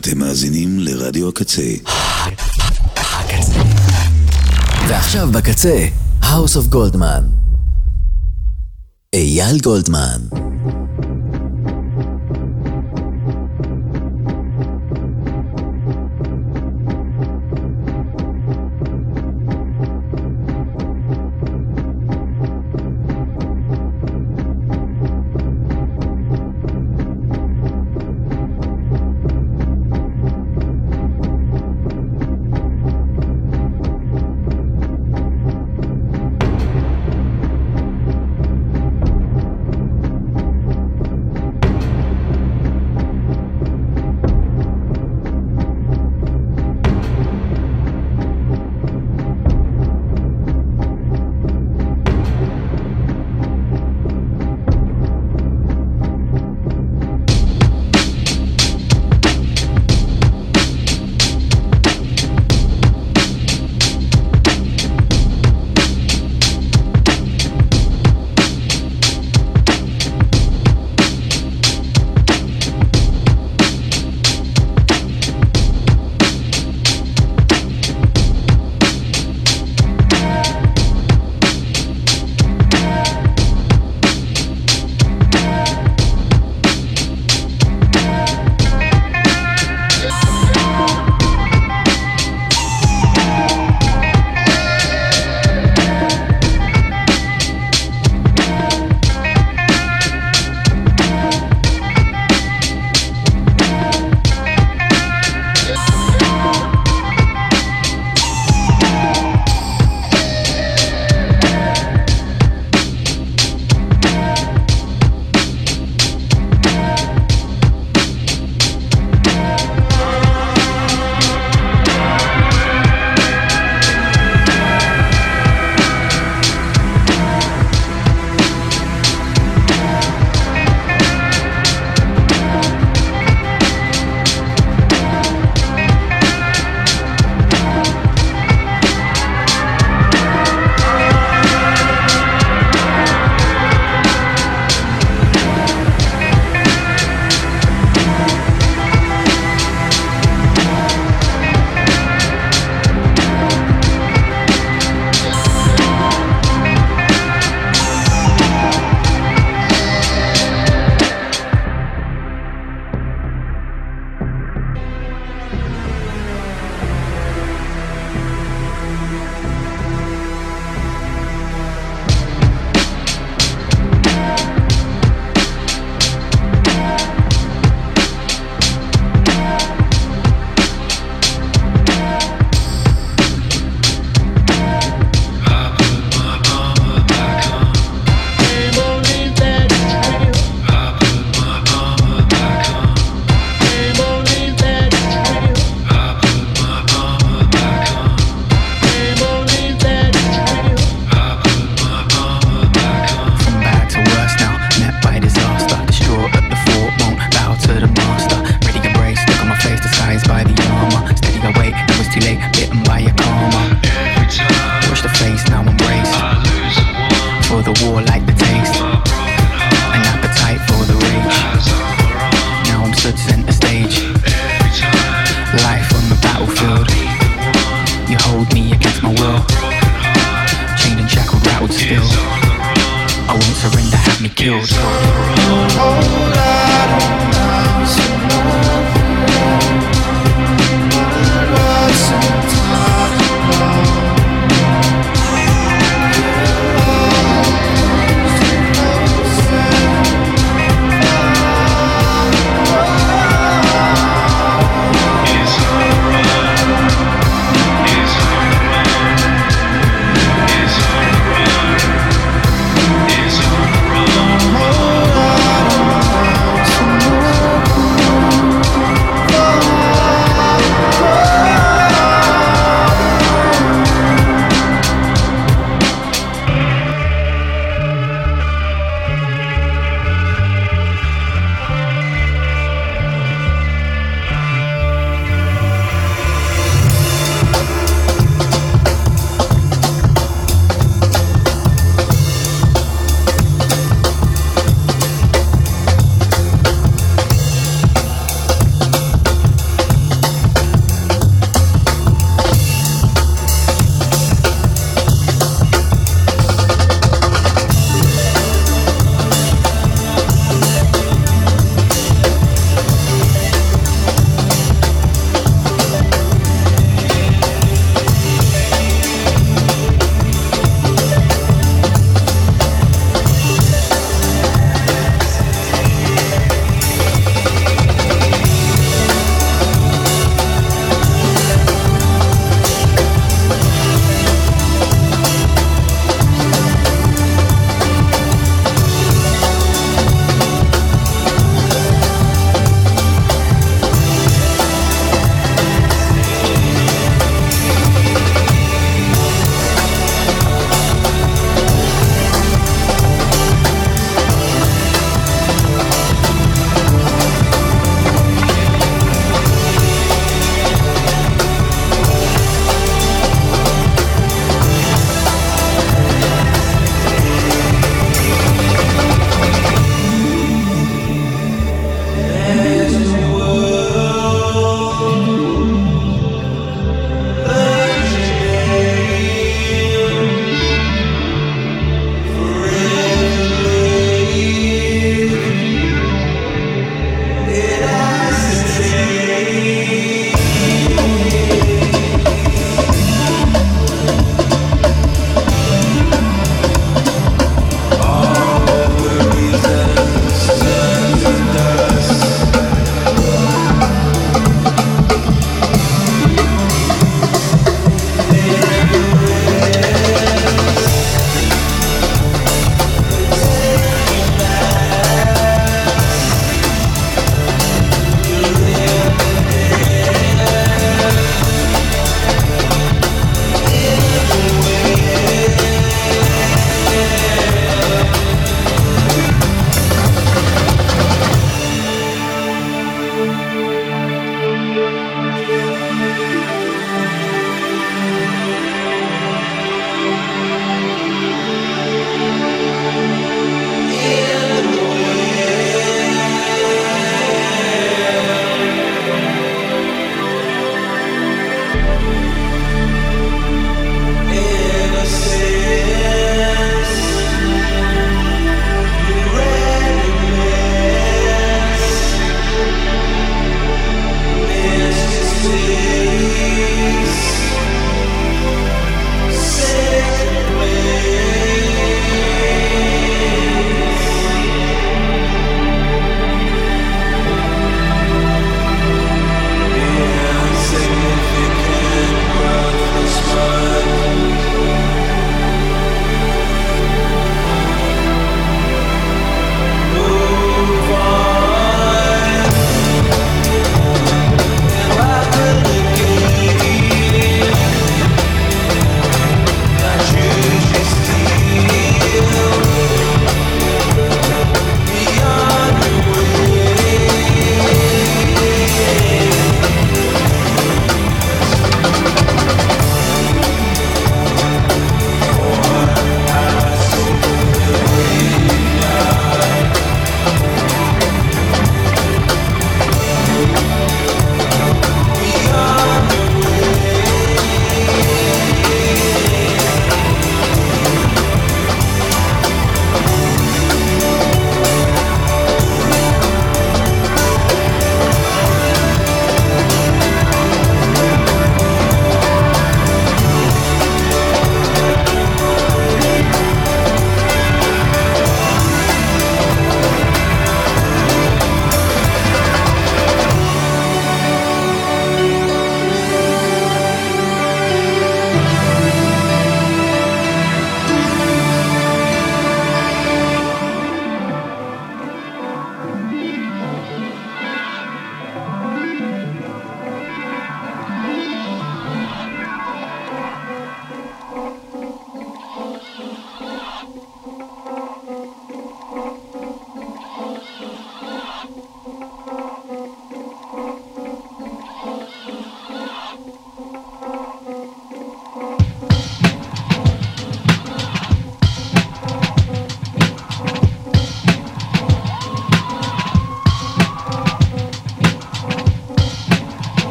אתם מאזינים לרדיו הקצה. ועכשיו בקצה, House of Goldman. אייל גולדמן.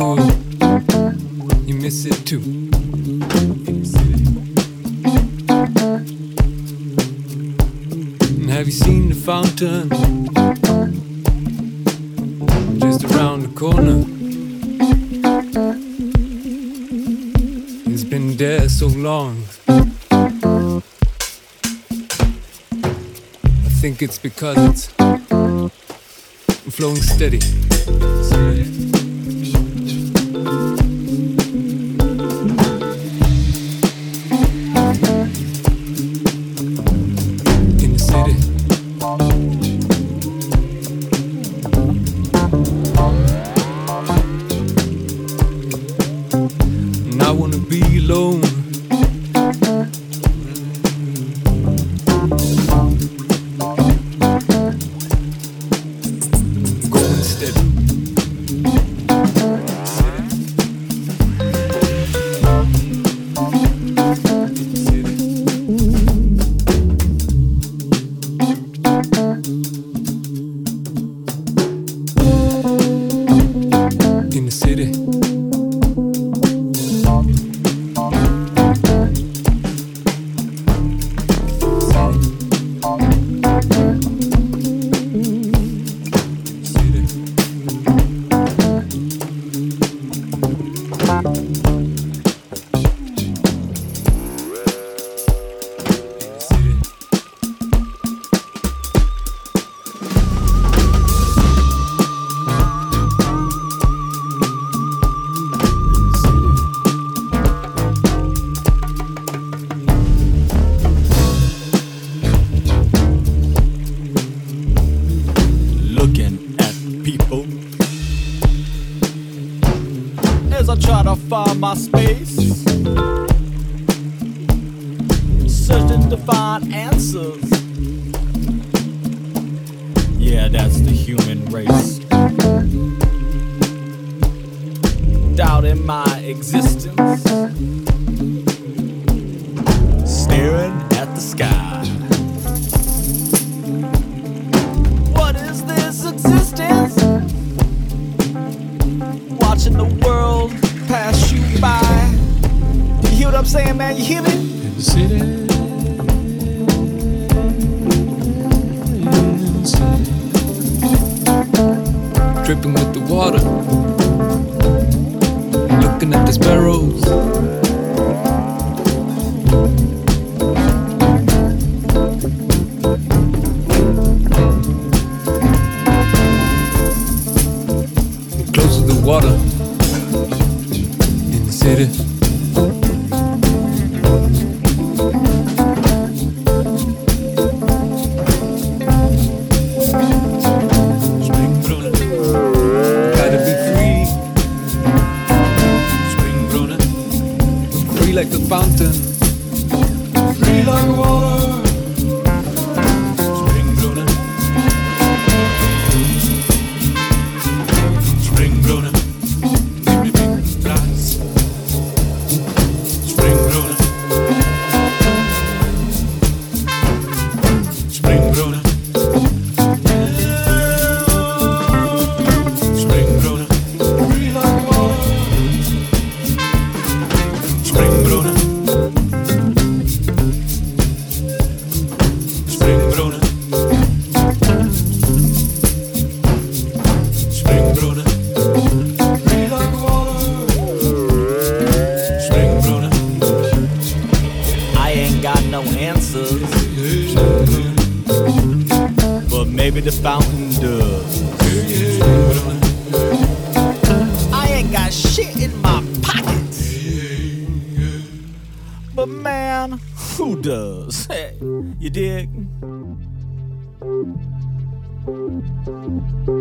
You miss it too. And have you seen the fountain? Just around the corner. It's been there so long. I think it's because it's flowing steady. We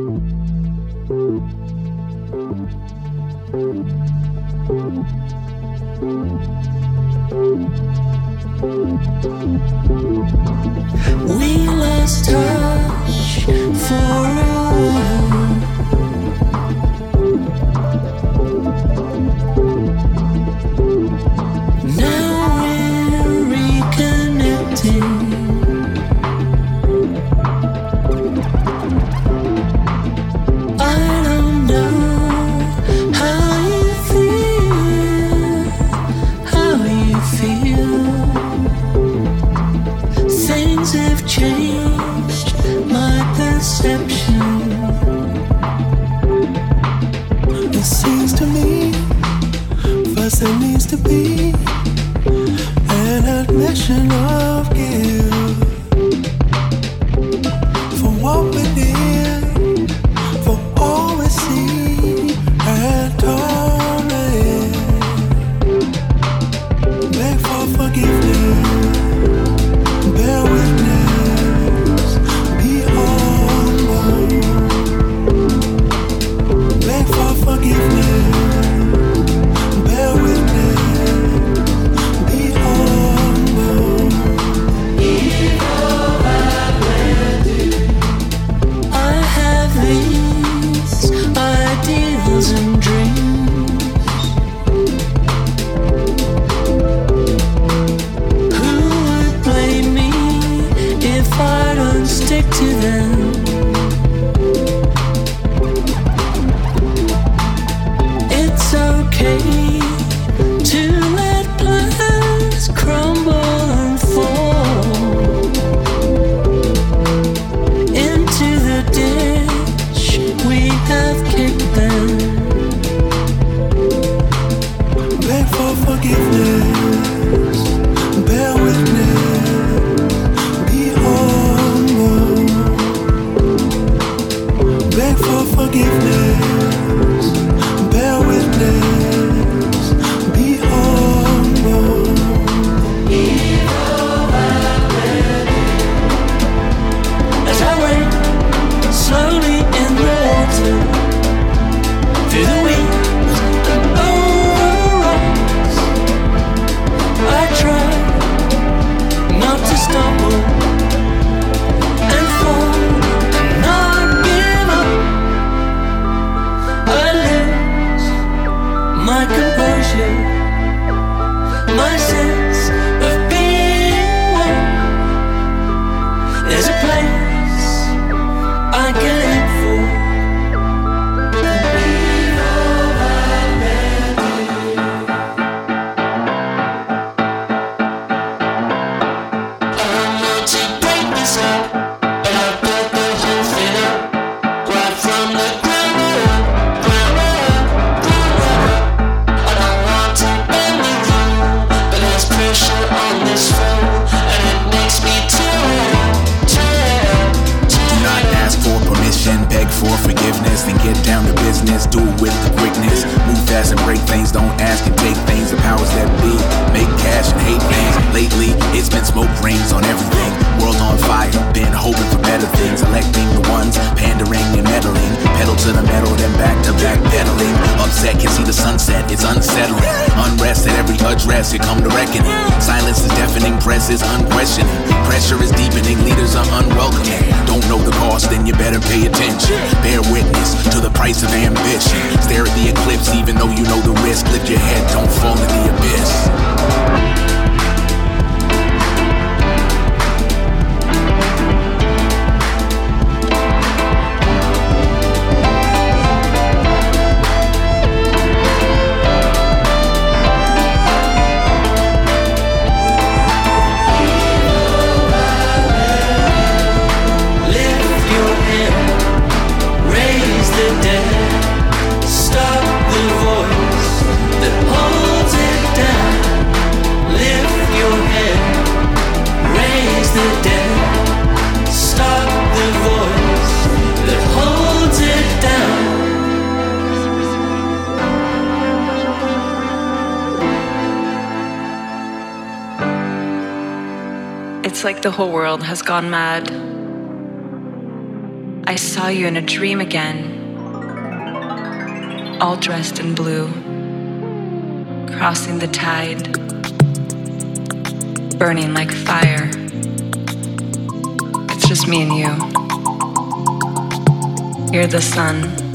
the sun.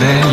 Things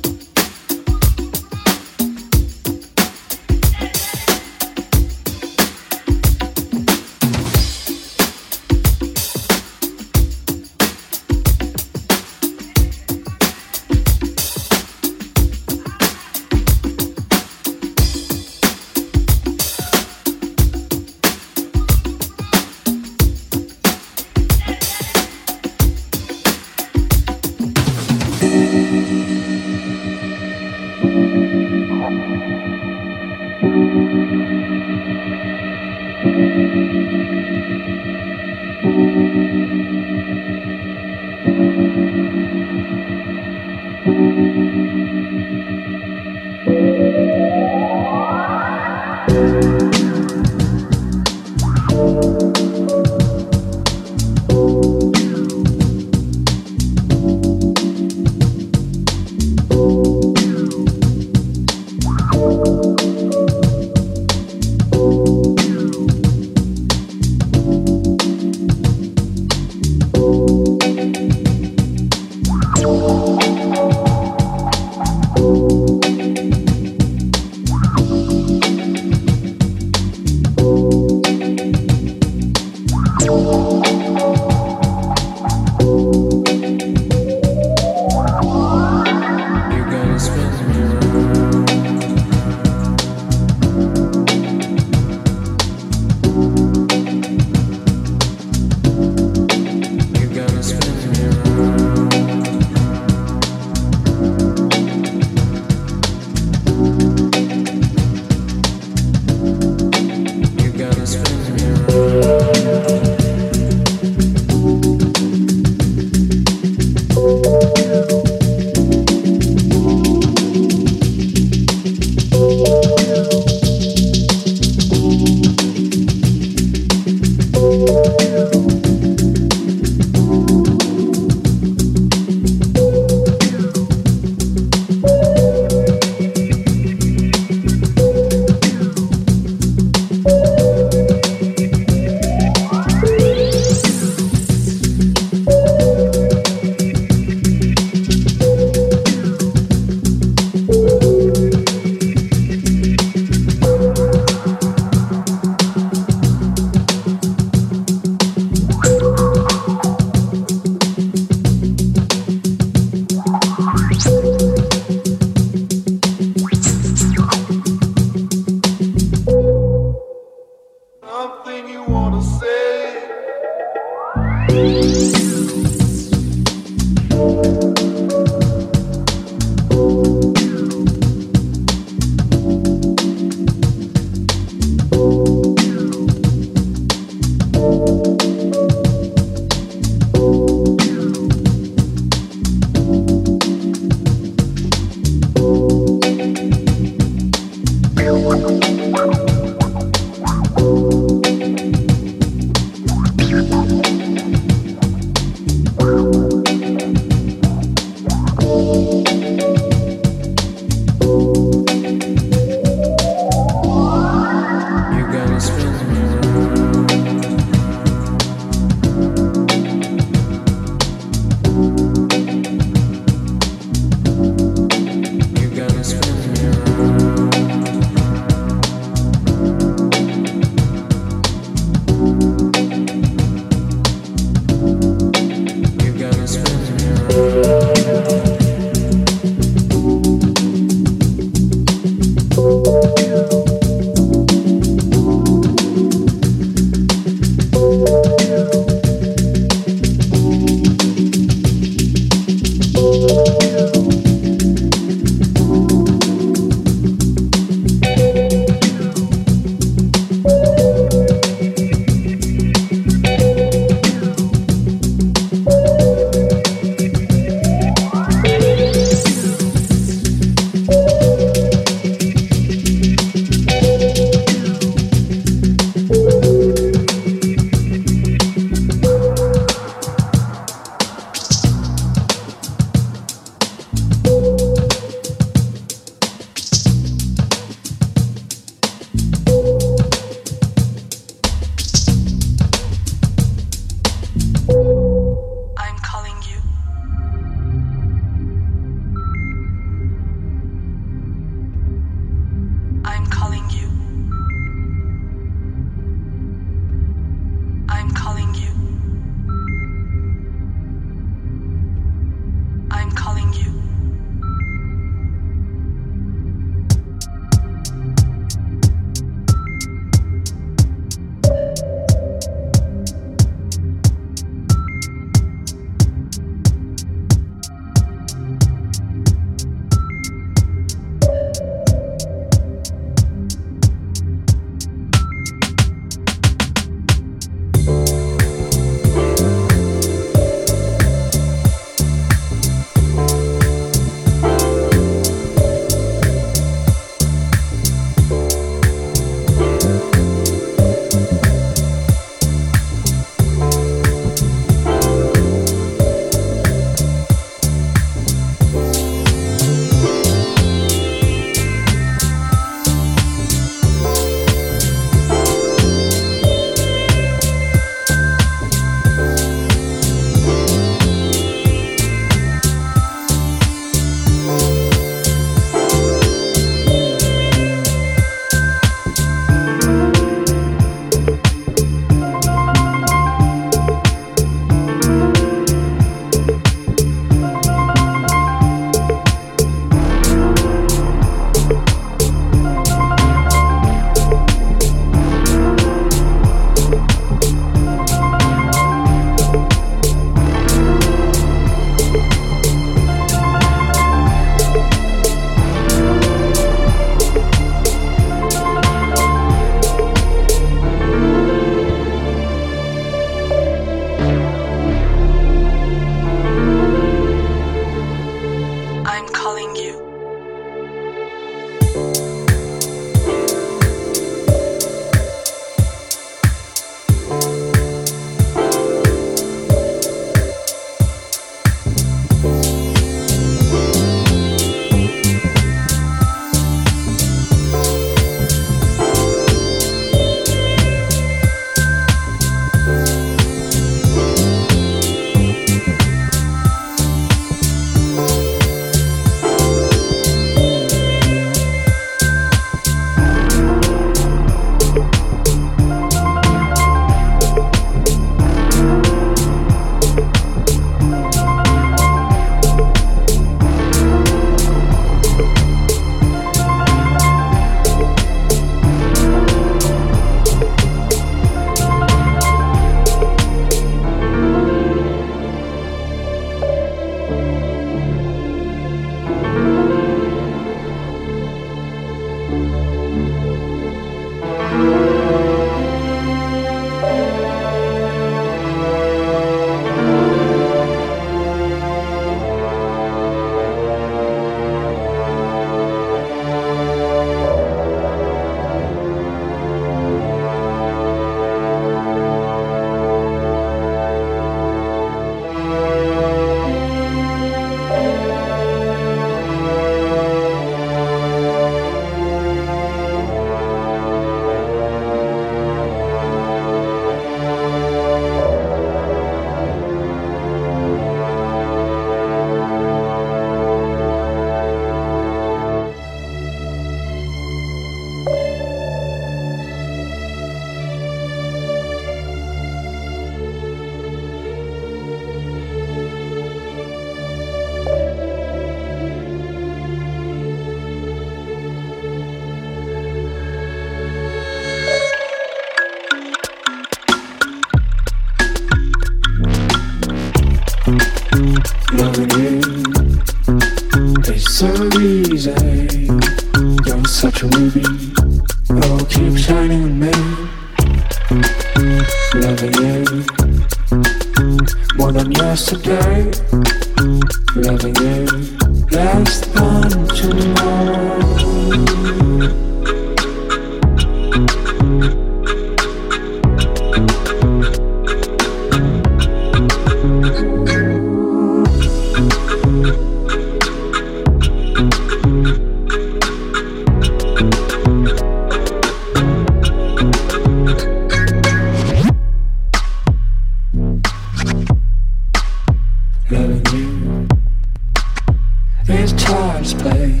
is time play.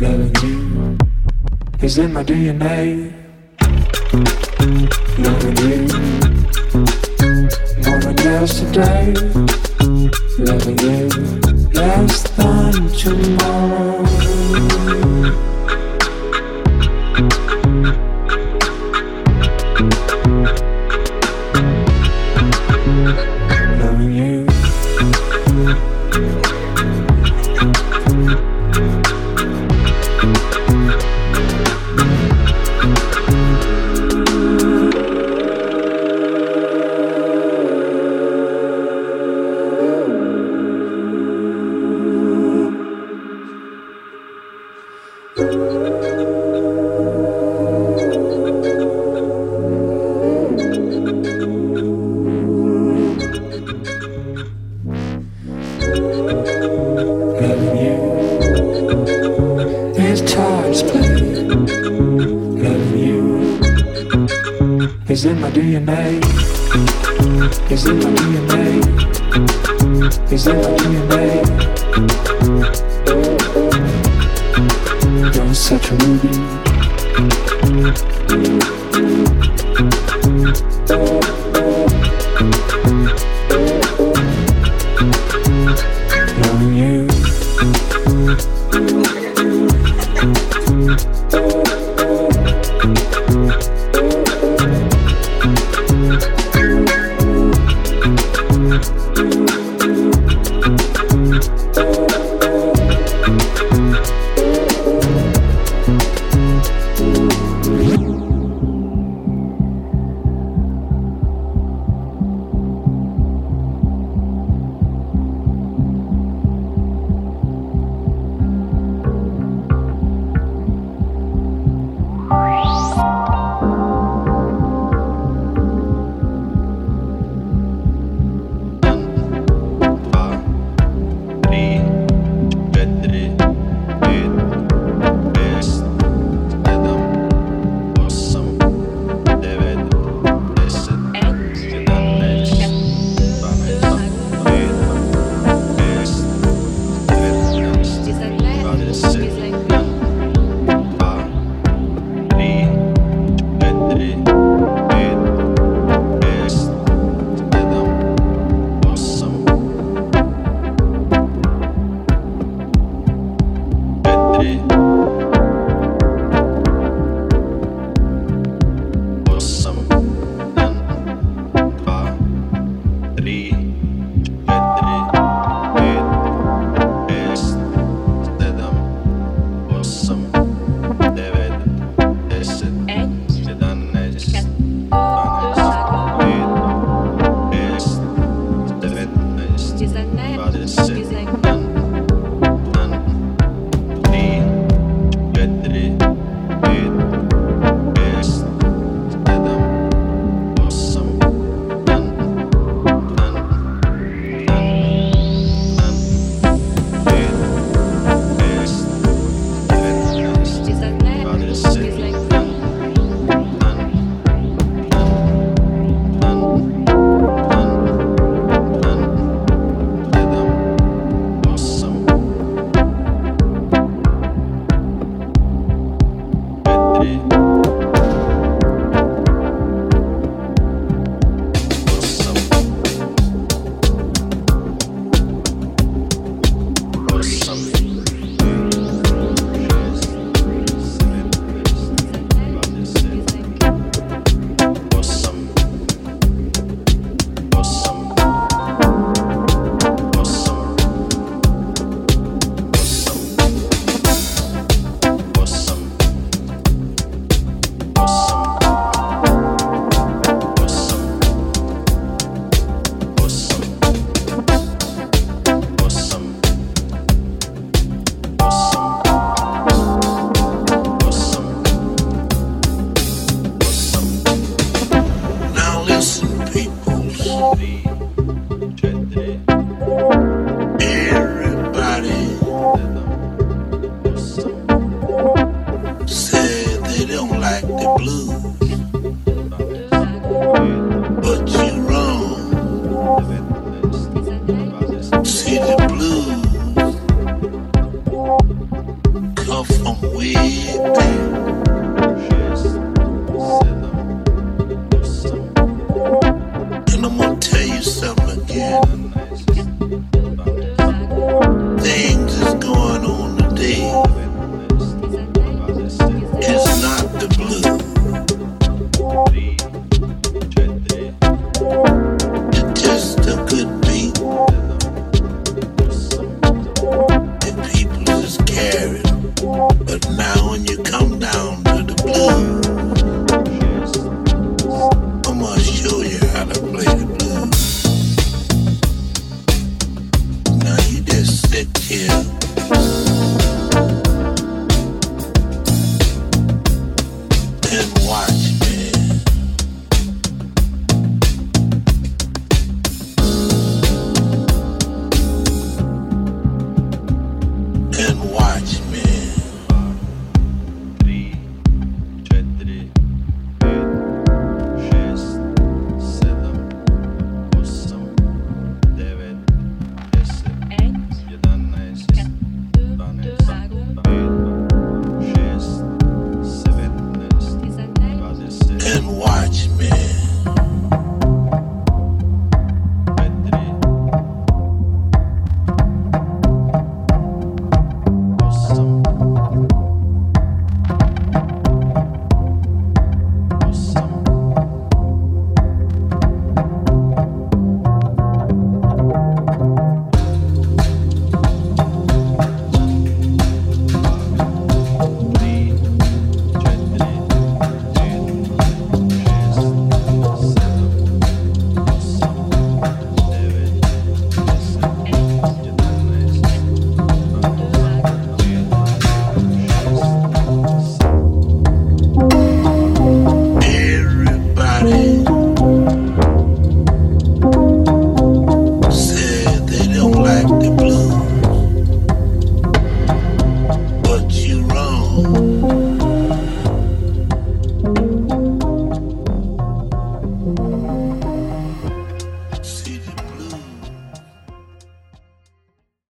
Loving you is in my DNA. Loving you more than yesterday. Loving you less than tomorrow.